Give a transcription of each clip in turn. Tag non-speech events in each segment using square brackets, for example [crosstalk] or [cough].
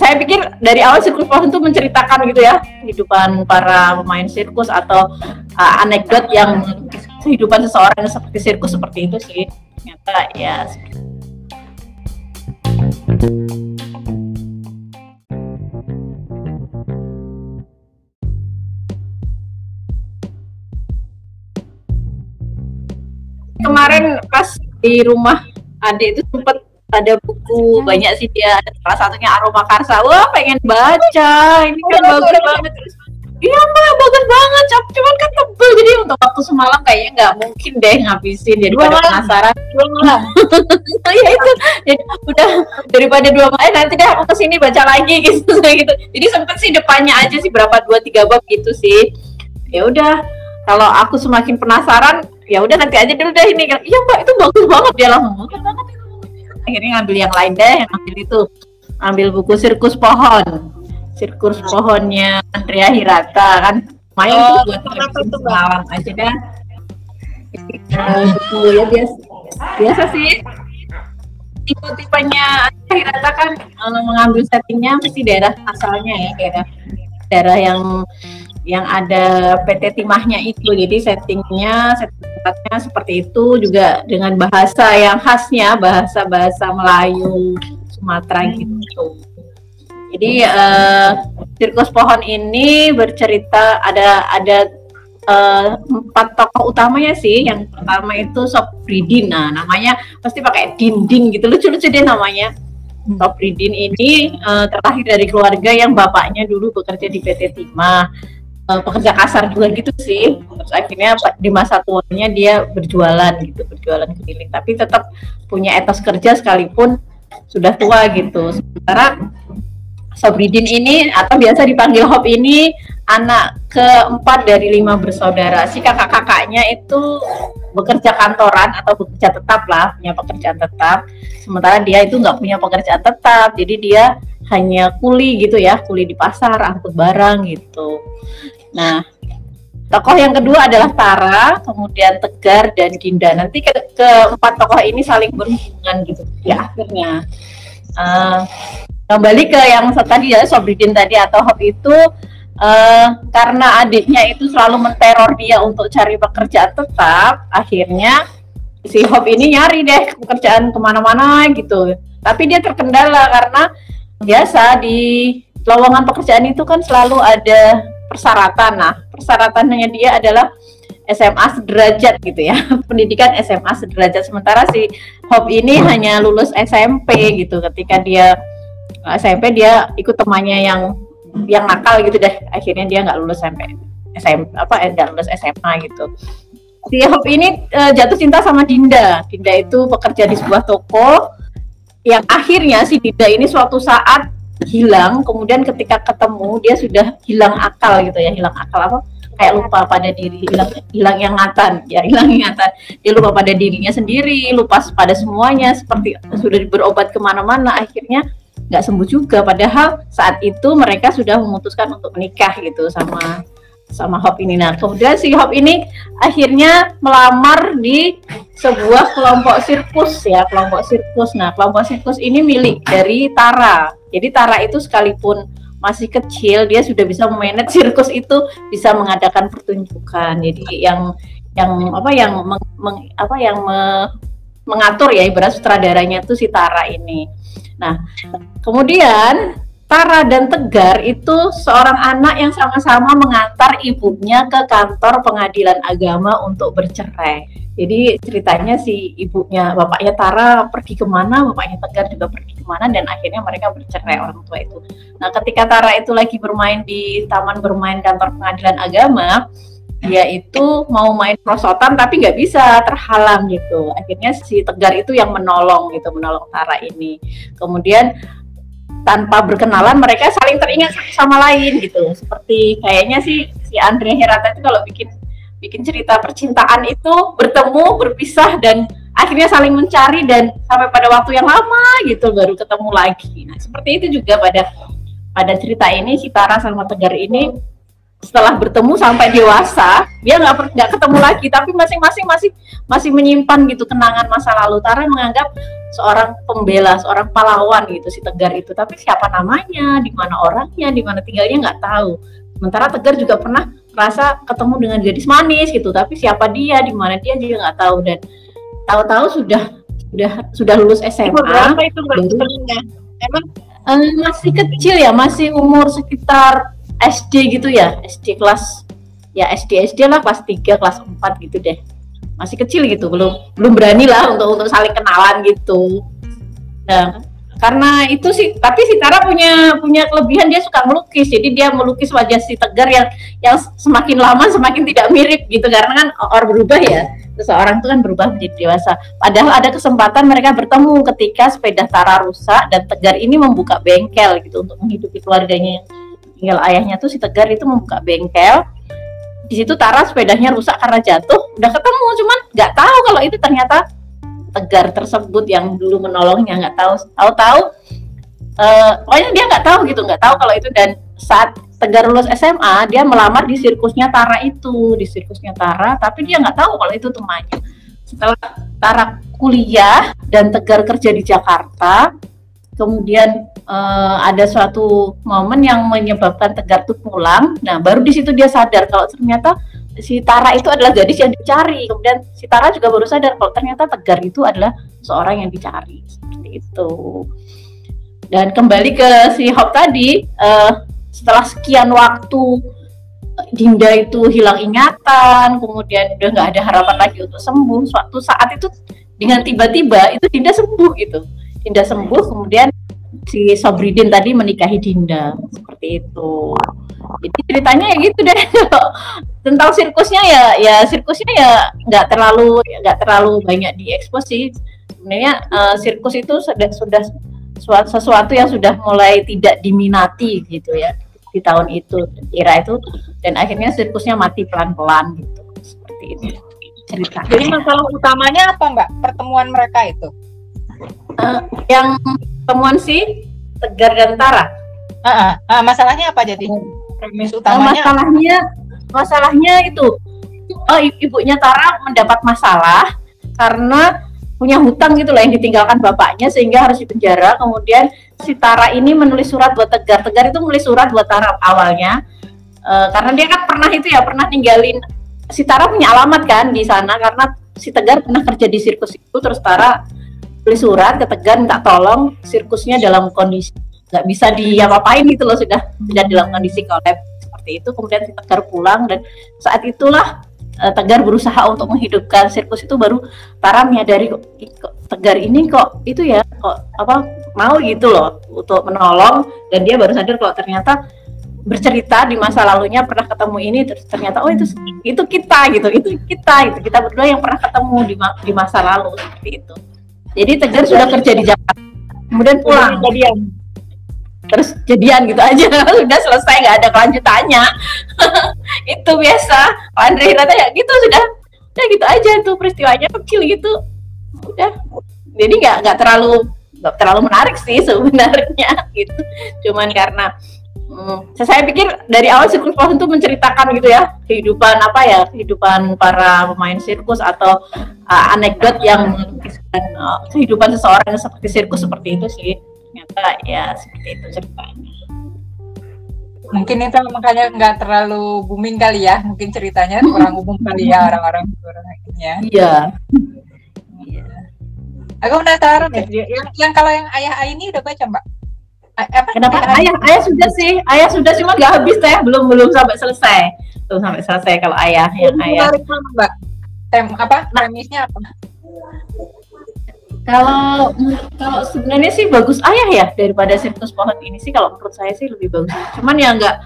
saya pikir dari awal sirkus pohon itu menceritakan gitu ya kehidupan para pemain sirkus atau uh, anekdot yang kehidupan seseorang seperti sirkus seperti itu sih. Ternyata ya kemarin pas di rumah. Adik itu sempat ada buku banyak sih dia. Salah satunya aroma karsa. Wah pengen baca. Ini kan bagus banget. Iya mbak bagus banget. Cuman kan tebel. Jadi untuk waktu semalam kayaknya nggak mungkin deh ngabisin jadi pada penasaran. Dua malam ya itu. Jadi udah daripada dua malam nanti deh aku ke sini baca lagi [laughs] gitu gitu. Jadi sempet sih depannya aja sih berapa dua tiga bab gitu sih. Ya udah kalau aku semakin penasaran ya udah nanti aja dulu deh ini. Iya mbak itu bagus banget. Dia langsung bagus banget itu akhirnya ngambil yang lain deh yang ambil itu. Ambil buku sirkus pohon. Sirkus pohonnya Andrea Hirata kan? Main oh, tuh. buat itu pengalaman aja dah. Uh, buku ya biasa biasa sih. Tipe-tipenya Andrea Hirata kan mengambil settingnya mesti daerah asalnya ya daerah daerah yang yang ada PT timahnya itu. Jadi settingnya settingnya seperti itu juga dengan bahasa yang khasnya bahasa bahasa Melayu Sumatera gitu. Jadi uh, sirkus pohon ini bercerita ada ada uh, empat tokoh utamanya sih. Yang pertama itu Sobridin nah namanya pasti pakai dinding gitu. Lucu-lucu deh namanya. Sobridin ini uh, terlahir dari keluarga yang bapaknya dulu bekerja di PT Timah uh, pekerja kasar juga gitu sih. Terus akhirnya di masa tuanya dia berjualan gitu berjualan keliling. Tapi tetap punya etos kerja sekalipun sudah tua gitu. Sementara Sobridin ini atau biasa dipanggil Hop ini anak keempat dari lima bersaudara. Si kakak-kakaknya itu bekerja kantoran atau bekerja tetap lah punya pekerjaan tetap. Sementara dia itu nggak punya pekerjaan tetap. Jadi dia hanya kuli gitu ya kuli di pasar angkut barang gitu Nah, tokoh yang kedua adalah Tara, kemudian Tegar dan Dinda. Nanti ke keempat tokoh ini saling berhubungan gitu ya akhirnya. Uh, kembali ke yang tadi ya Sobridin tadi atau Hop itu uh, karena adiknya itu selalu menteror dia untuk cari pekerjaan tetap, akhirnya si Hop ini nyari deh pekerjaan ke mana-mana gitu. Tapi dia terkendala karena biasa di lowongan pekerjaan itu kan selalu ada persyaratan. Nah, persyaratannya dia adalah SMA sederajat gitu ya. [laughs] Pendidikan SMA sederajat sementara si Hop ini hanya lulus SMP gitu. Ketika dia SMP dia ikut temannya yang yang nakal gitu deh. Akhirnya dia nggak lulus SMP SMP apa eh, nggak lulus SMA gitu. Si Hop ini uh, jatuh cinta sama Dinda. Dinda itu pekerja di sebuah toko yang akhirnya si Dinda ini suatu saat hilang kemudian ketika ketemu dia sudah hilang akal gitu ya hilang akal apa? Kayak lupa pada diri hilang hilang ingatan ya hilang ingatan dia lupa pada dirinya sendiri lupa pada semuanya seperti sudah berobat ke mana-mana akhirnya nggak sembuh juga. Padahal saat itu mereka sudah memutuskan untuk menikah gitu sama sama Hop ini. Nah, kemudian si Hop ini akhirnya melamar di sebuah kelompok sirkus ya, kelompok sirkus. Nah, kelompok sirkus ini milik dari Tara. Jadi Tara itu sekalipun masih kecil, dia sudah bisa memanage sirkus itu, bisa mengadakan pertunjukan. Jadi yang yang apa yang meng, meng, apa yang me, mengatur ya ibarat sutradaranya itu si Tara ini. Nah, kemudian Tara dan Tegar itu seorang anak yang sama-sama mengantar ibunya ke kantor pengadilan agama untuk bercerai. Jadi ceritanya si ibunya, bapaknya Tara pergi ke mana, bapaknya Tegar juga pergi ke mana, dan akhirnya mereka bercerai orang tua itu. Nah ketika Tara itu lagi bermain di taman bermain kantor pengadilan agama, dia itu mau main prosotan tapi nggak bisa terhalang gitu. Akhirnya si Tegar itu yang menolong gitu, menolong Tara ini. Kemudian tanpa berkenalan mereka saling teringat satu sama lain gitu seperti kayaknya sih si Andre Herata itu kalau bikin bikin cerita percintaan itu bertemu berpisah dan akhirnya saling mencari dan sampai pada waktu yang lama gitu baru ketemu lagi. Nah seperti itu juga pada pada cerita ini si Tara sama Tegar ini setelah bertemu sampai dewasa dia nggak nggak ketemu lagi. Tapi masing-masing masih masih menyimpan gitu kenangan masa lalu. Tara menganggap seorang pembela seorang pahlawan gitu si Tegar itu. Tapi siapa namanya di mana orangnya di mana tinggalnya nggak tahu. Sementara Tegar juga pernah rasa ketemu dengan gadis manis gitu. Tapi siapa dia di mana dia juga nggak tahu. Dan tahu-tahu sudah sudah sudah lulus SMA berapa itu baru, emang? Uh, masih kecil ya masih umur sekitar SD gitu ya SD kelas ya SD SD lah kelas 3 kelas 4 gitu deh. Masih kecil gitu belum belum berani lah untuk untuk saling kenalan gitu. Nah karena itu sih tapi si Tara punya punya kelebihan dia suka melukis jadi dia melukis wajah si Tegar yang yang semakin lama semakin tidak mirip gitu. Karena kan orang berubah ya seseorang itu kan berubah menjadi dewasa. Padahal ada kesempatan mereka bertemu ketika sepeda Tara rusak dan Tegar ini membuka bengkel gitu untuk menghidupi keluarganya. yang tinggal ayahnya tuh si Tegar itu membuka bengkel. Di situ Tara sepedanya rusak karena jatuh udah ketemu cuman nggak tahu kalau itu ternyata Tegar tersebut yang dulu menolongnya nggak tahu. Tahu-tahu uh, pokoknya dia nggak tahu gitu nggak tahu kalau itu. Dan saat Tegar lulus SMA dia melamar di sirkusnya Tara itu di sirkusnya Tara tapi dia nggak tahu kalau itu temannya. Setelah Tara kuliah dan Tegar kerja di Jakarta kemudian uh, ada suatu momen yang menyebabkan Tegar tuh pulang. Nah, baru di situ dia sadar kalau ternyata si Tara itu adalah gadis yang dicari. Kemudian si Tara juga baru sadar kalau ternyata Tegar itu adalah seorang yang dicari. Seperti itu. Dan kembali ke si Hop tadi, uh, setelah sekian waktu Dinda itu hilang ingatan, kemudian udah nggak ada harapan lagi untuk sembuh. Suatu saat itu dengan tiba-tiba itu Dinda sembuh gitu. Dinda sembuh, kemudian si Sobridin tadi menikahi Dinda seperti itu. Jadi ceritanya ya gitu deh. [laughs] Tentang sirkusnya ya ya sirkusnya ya nggak terlalu nggak terlalu banyak diekspos sih. Sebenarnya uh, sirkus itu sudah sudah sesuatu yang sudah mulai tidak diminati gitu ya di tahun itu era itu dan akhirnya sirkusnya mati pelan-pelan gitu seperti itu cerita. Jadi masalah utamanya apa Mbak pertemuan mereka itu? Uh, yang temuan si Tegar dan Tara. Uh, uh, uh, masalahnya apa jadi? Premis utamanya. Uh, masalahnya masalahnya itu uh, ibunya Tara mendapat masalah karena punya hutang gitu lah yang ditinggalkan bapaknya sehingga harus dipenjara. Kemudian si Tara ini menulis surat buat Tegar. Tegar itu menulis surat buat Tara awalnya uh, karena dia kan pernah itu ya pernah ninggalin si Tara punya alamat kan di sana karena si Tegar pernah kerja di sirkus itu terus Tara beli surat ke Tegar minta tolong sirkusnya dalam kondisi nggak bisa diapa-apain gitu loh sudah sudah dalam kondisi kolab seperti itu kemudian Tegar pulang dan saat itulah uh, Tegar berusaha untuk menghidupkan sirkus itu baru Tara menyadari kok, kok Tegar ini kok itu ya kok apa mau gitu loh untuk menolong dan dia baru sadar kalau ternyata bercerita di masa lalunya pernah ketemu ini terus ternyata oh itu itu kita gitu itu kita gitu. Kita berdua yang pernah ketemu di, di masa lalu seperti itu jadi Tegar sudah kerja di Jakarta, kemudian pulang. Jadian. Terus jadian gitu aja, [laughs] sudah selesai nggak ada kelanjutannya. [laughs] itu biasa. Andre Hirata ya gitu sudah, ya gitu aja itu peristiwanya kecil gitu. Udah. Jadi nggak nggak terlalu nggak terlalu menarik sih sebenarnya [laughs] gitu. Cuman karena Hmm, saya pikir dari awal sirkus Pahlawan itu menceritakan gitu ya kehidupan apa ya kehidupan para pemain sirkus atau uh, anekdot yang uh, kehidupan seseorang seperti sirkus seperti itu sih ternyata ya seperti itu ceritanya. Mungkin itu makanya nggak terlalu booming kali ya, mungkin ceritanya kurang umum kali ya orang-orang ini ya. Iya. Iya. Aku penasaran deh, yang, yang kalau yang ayah ini udah baca mbak? Apa kenapa? Ayah ayah sudah sih. Ayah sudah cuma nggak habis teh. Belum belum sampai selesai. Belum sampai selesai kalau ayah yang ayah. mbak. Tem apa? Premisnya apa? Kalau kalau sebenarnya sih bagus ayah ya daripada sirkus pohon ini sih. Kalau menurut saya sih lebih bagus. Cuman ya nggak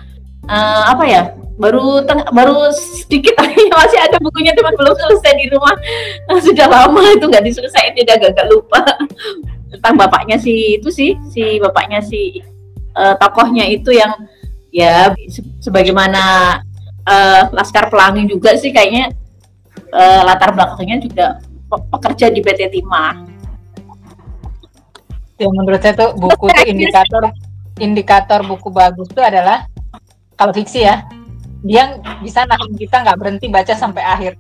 uh, apa ya baru teng baru sedikit [laughs] masih ada bukunya cuma belum selesai di rumah. [laughs] Sudah lama itu nggak diselesaikan dia agak-agak lupa tentang bapaknya si itu sih si bapaknya si uh, tokohnya itu yang ya se sebagaimana uh, Laskar Pelangi juga sih kayaknya uh, latar belakangnya juga pekerja di PT Timah. Ya menurut saya tuh buku itu indikator indikator buku bagus itu adalah kalau fiksi ya dia bisa nahan kita nggak berhenti baca sampai akhir.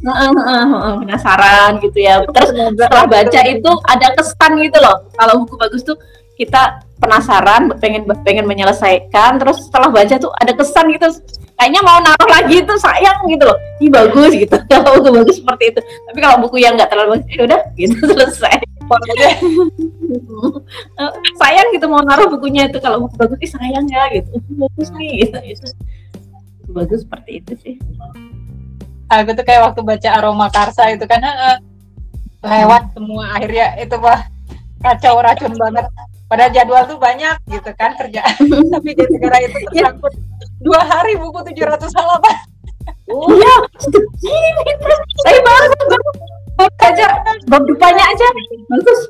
[laughs] Penasaran gitu ya. Terus setelah baca itu ada kesan gitu loh. Kalau buku bagus tuh kita penasaran, pengen pengen menyelesaikan. Terus setelah baca tuh ada kesan gitu. Kayaknya mau naruh lagi itu sayang gitu loh. Ini bagus gitu. [laughs] Kalau buku bagus seperti itu. Tapi kalau buku yang nggak terlalu bagus, ya udah gitu [laughs] selesai. sayang gitu mau naruh bukunya itu kalau buku bagus, ih sayang ya gitu. Bagus nih gitu. gitu bagus seperti itu sih. Aku tuh kayak waktu baca aroma karsa itu kan uh, lewat semua akhirnya itu wah kacau racun banget. Pada jadwal tuh banyak gitu kan kerjaan. [laughs] Tapi di negara itu tersangkut dua hari buku 700 halaman. Oh ya saya baru baru aja bab dupanya aja. Bagus.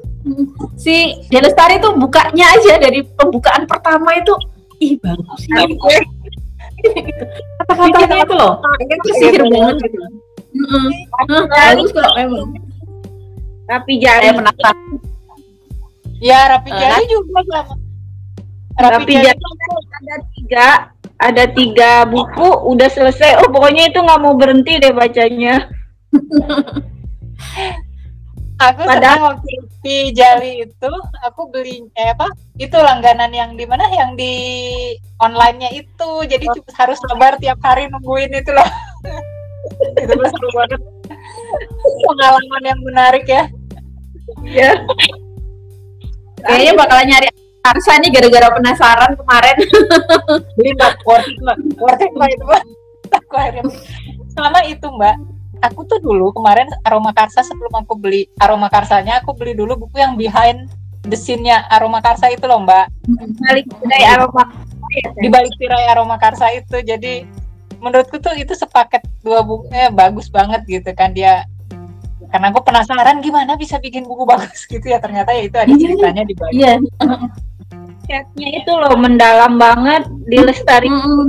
Si Delestari tuh bukanya aja dari pembukaan pertama itu. Ih bagus. Sih kata-katanya itu loh. itu sihir banget gitu. Bagus kok emang. Rapi jari. Penasaran. Ya rapi jari juga sama. Rapi jari ada tiga ada tiga buku udah selesai. Oh pokoknya itu nggak mau berhenti deh bacanya [laughs] aku Padahal waktu di Jali itu aku beli eh apa itu langganan yang di mana? Yang di onlinenya itu. Jadi oh. harus sabar tiap hari nungguin itu loh. Itu seru banget. Pengalaman yang menarik ya. Ya kayaknya bakalan nyari Arsa nih gara-gara penasaran kemarin. Beli mbak worth it mbak worth it mbak itu. Mbak aku akhirnya. Sama itu mbak aku tuh dulu kemarin aroma karsa sebelum aku beli aroma karsanya aku beli dulu buku yang behind the scene-nya aroma karsa itu loh mbak. Balik tirai aroma di balik tirai aroma karsa itu. Jadi menurutku tuh itu sepaket dua bukunya bagus banget gitu kan dia. Karena aku penasaran gimana bisa bikin buku [laughs] bagus gitu ya ternyata ya itu ada iya. ceritanya di balik. Iya. Chatnya itu loh mendalam banget dilestari mm -hmm,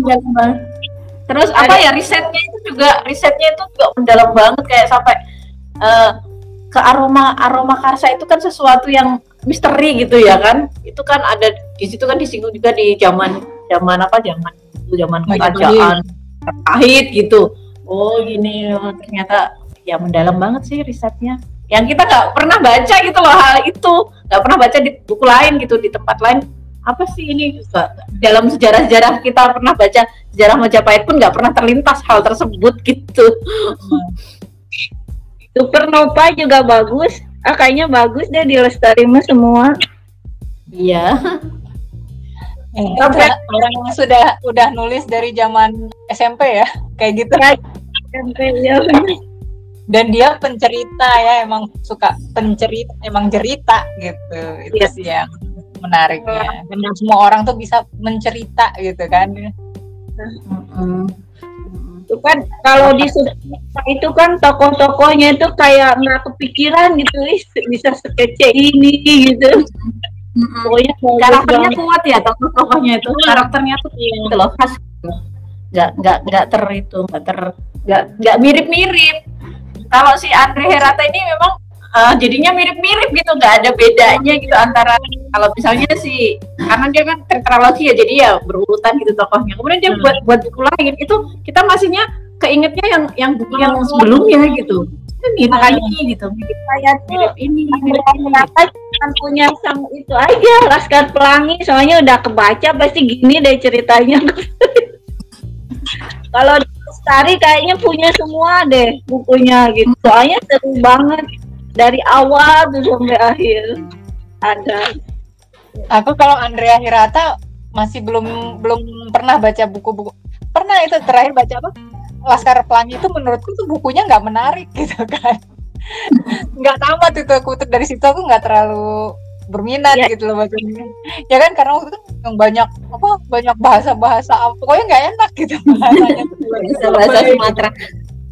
terus apa ya risetnya itu juga risetnya itu juga mendalam banget kayak sampai uh, ke aroma aroma karsa itu kan sesuatu yang misteri gitu ya kan? Itu kan ada di situ kan disinggung juga di zaman zaman apa zaman itu zaman kerajaan pahit gitu. Oh gini ternyata ya mendalam banget sih risetnya. Yang kita nggak pernah baca gitu loh hal itu. Nggak pernah baca di buku lain gitu di tempat lain apa sih ini dalam sejarah-sejarah kita pernah baca sejarah Majapahit pun nggak pernah terlintas hal tersebut gitu. [laughs] Supernova juga bagus. Ah kayaknya bagus deh di Lestarimu semua. Iya. Eh, orang yang sudah udah nulis dari zaman SMP ya, kayak gitu. Ya, SMP ya. Dan dia pencerita ya, emang suka pencerita, emang cerita gitu. Itu yes. Iya. sih yang menariknya. Dan semua orang tuh bisa mencerita gitu kan. Itu kan kalau di itu kan tokoh-tokohnya itu kayak nggak kepikiran gitu bisa sekece ini gitu. Pokoknya karakternya kuat ya tokoh-tokohnya itu. Karakternya tuh gitu loh khas nggak nggak nggak ter itu nggak ter nggak nggak mirip-mirip. Kalau si Andre Herata ini memang uh, jadinya mirip-mirip gitu nggak ada bedanya gitu antara kalau misalnya si karena dia kan tetralogi ya jadi ya berurutan gitu tokohnya. Kemudian dia hmm. buat buat buku lain itu kita masihnya keingetnya yang yang buku yang sebelumnya gitu. Kan mirip hmm. gitu mirip kayak mirip ini mirip ini. kan punya sang itu aja Laskar Pelangi soalnya udah kebaca pasti gini deh ceritanya. [laughs] Kalau Lestari kayaknya punya semua deh bukunya gitu. Soalnya seru banget dari awal tuh sampai akhir. Ada. Aku kalau Andrea Hirata masih belum belum pernah baca buku-buku pernah itu terakhir baca apa? Laskar Pelangi itu menurutku tuh bukunya nggak menarik [laughs] gitu kan. Nggak tamat itu aku dari situ aku nggak terlalu berminat ya. gitu loh bacanya ya kan karena waktu itu yang banyak apa banyak bahasa bahasa pokoknya nggak enak gitu. [laughs] Bahasanya bahasa bahasa Sumatera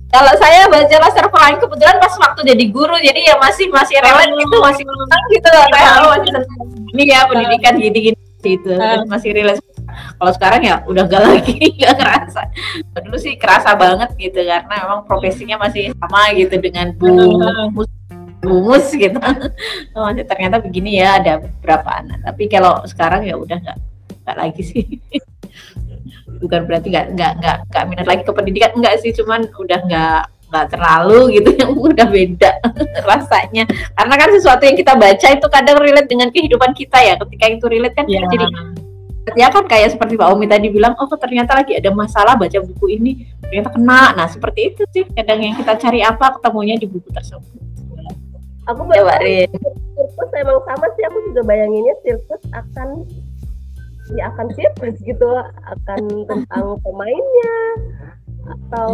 kalau saya baca laser pelangi kebetulan pas waktu jadi guru jadi ya masih masih relate gitu masih tentang gitu kayak oh, masih ini ya pendidikan gini gini gitu masih relate. Kalau sekarang ya udah gak lagi [laughs] gak kerasa dulu sih kerasa banget gitu karena memang profesinya masih sama gitu dengan bu bumus gitu. Oh, ternyata begini ya ada beberapa anak. Tapi kalau sekarang ya udah nggak nggak lagi sih [laughs] bukan berarti nggak nggak nggak nggak minat lagi ke pendidikan. Enggak sih cuman udah nggak nggak terlalu gitu. Yang [laughs] udah beda [laughs] rasanya. Karena kan sesuatu yang kita baca itu kadang relate dengan kehidupan kita ya. Ketika itu relate kan Ya. kita jadi ya kan kayak seperti Pak Omi tadi bilang oh ternyata lagi ada masalah baca buku ini. Ternyata kena. Nah seperti itu sih kadang yang kita cari apa ketemunya di buku tersebut. Aku ya baru Rin. sirkus emang sama sih. Aku juga bayanginnya sirkus akan ya akan sirkus gitu akan tentang pemainnya. Atau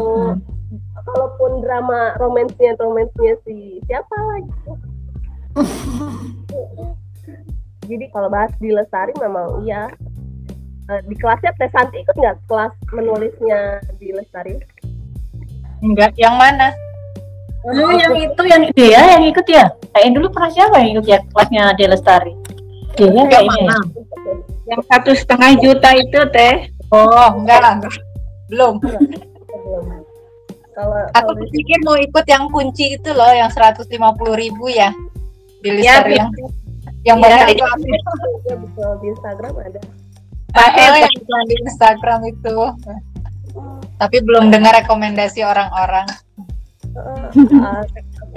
kalaupun drama romansnya romansnya si siapa lah gitu [laughs] jadi kalau bahas di Lestari memang iya. Eh, di kelasnya Teh Santi ikut nggak kelas menulisnya di Lestari Enggak, yang mana? Oh, yang itu yang dia yang ikut ya. Kayaknya dulu pernah siapa yang ikut ya kelasnya Ade Lestari dia kayaknya. ya. Yang satu setengah juta itu teh. Oh, enggak lah, enggak. Belum. Belum. kalau Aku pikir mau ikut yang kunci itu loh, yang 150 ribu ya. Di Ya, yang yang Iya, banyak itu ya, betul, di Instagram ada Ah, yang iklan di Instagram itu. Tapi belum dengar rekomendasi orang-orang. Eh,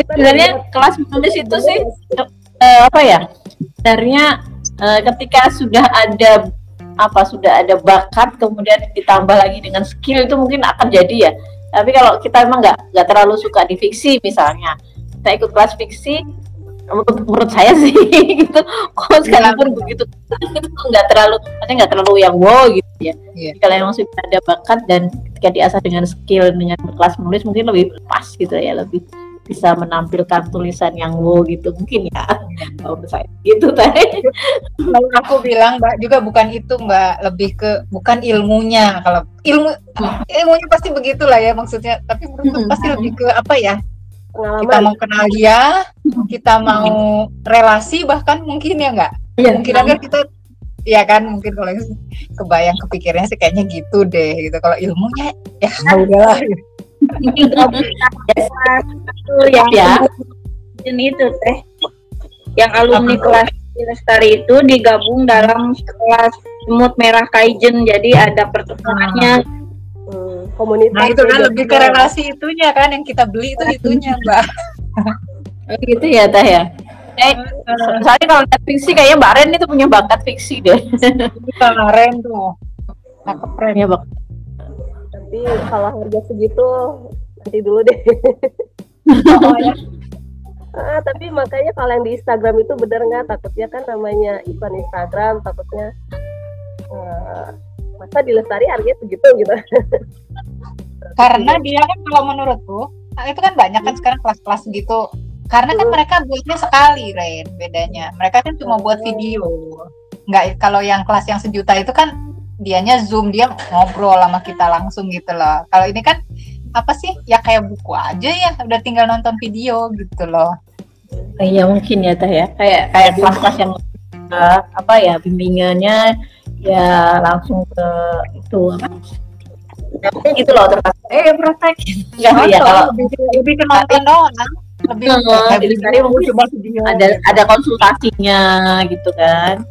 sebenarnya kelas menulis itu sih eh, apa ya sebenarnya eh, ketika sudah ada apa sudah ada bakat kemudian ditambah lagi dengan skill itu mungkin akan jadi ya. Tapi kalau kita emang nggak nggak terlalu suka di fiksi misalnya kita ikut kelas fiksi menurut, menurut saya sih [laughs] gitu. Kok sekalipun begitu itu nggak terlalu maksudnya nggak terlalu yang wow gitu ya. Iya. kalau emang sudah ada bakat dan ketika diasah dengan skill dengan kelas menulis mungkin lebih pas gitu ya lebih bisa menampilkan tulisan yang wow gitu mungkin ya kalau menurut saya gitu tadi Kalau aku bilang mbak juga bukan itu mbak, lebih ke bukan ilmunya. Kalau ilmu ilmunya pasti begitulah ya maksudnya. Tapi menurutku Mm-mm. pasti lebih ke apa ya? pengalaman Kita mau kenal dia, kita mau relasi bahkan mungkin ya nggak? Iya, Mungkin kan kita ya kan mungkin kalau yang kebayang kepikirnya sih kayaknya gitu deh gitu. Kalau ilmunya ya udahlah. Itu yang ya Jun itu teh. Yang alumni kelas Lestari itu digabung dalam kelas semut merah Kaizen. Jadi ada pertemuannya. hmm, komunitas Nah itu kan juga. lebih ke relasi itunya kan yang kita beli itu itunya mbak. [laughs] Oh, gitu ya teh ya eh so- soalnya kalau lihat fiksi kayaknya Mbak Ren itu punya bakat fiksi deh Kemarin tuh. Cakep keren. ya bak tapi kalau harga segitu nanti dulu deh Oh, [laughs] ya. ah, tapi makanya kalau yang di Instagram itu bener nggak takutnya kan namanya iklan Instagram takutnya eh, masa di Lestari harganya segitu gitu Karena dia kan kalau menurutku nah, itu kan banyak kan sekarang kelas-kelas gitu. Karena kan mereka buatnya sekali, Ren, bedanya. Mereka kan cuma buat video. Nggak kalau yang kelas yang sejuta itu kan dianya zoom dia ngobrol sama kita langsung gitu loh. Kalau ini kan apa sih? Ya kayak buku aja ya, udah tinggal nonton video gitu loh. iya mungkin ya teh ya kayak kayak kelas-kelas yang eh, apa ya bimbingannya ya langsung ke itu apa Praktek gitu loh terus eh praktek Enggak ya Nonton, kalau lebih, lebih ke nonton doang. Lebih video, mungkin coba video. ada ada konsultasinya gitu kan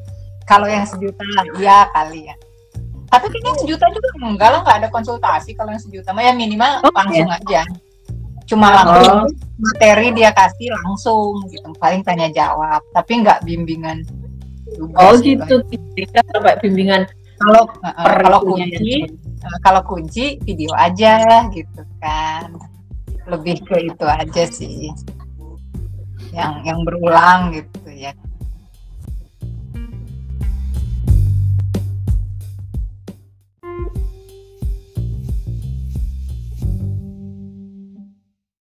Kalau yang sejuta, ya kali ya. Tapi kayaknya sejuta juga enggak lah, nggak ada konsultasi kalau yang sejuta. Mah ya minimal Oh, langsung aja. Cuma Oh. langsung materi dia kasih langsung gitu, paling tanya jawab. Tapi nggak bimbingan. juga oh sih, gitu kita sampai bimbingan Kalau uh, kalau kunci, ya. uh, kalau kunci video aja gitu kan. Lebih ke itu aja sih. Yang yang berulang gitu ya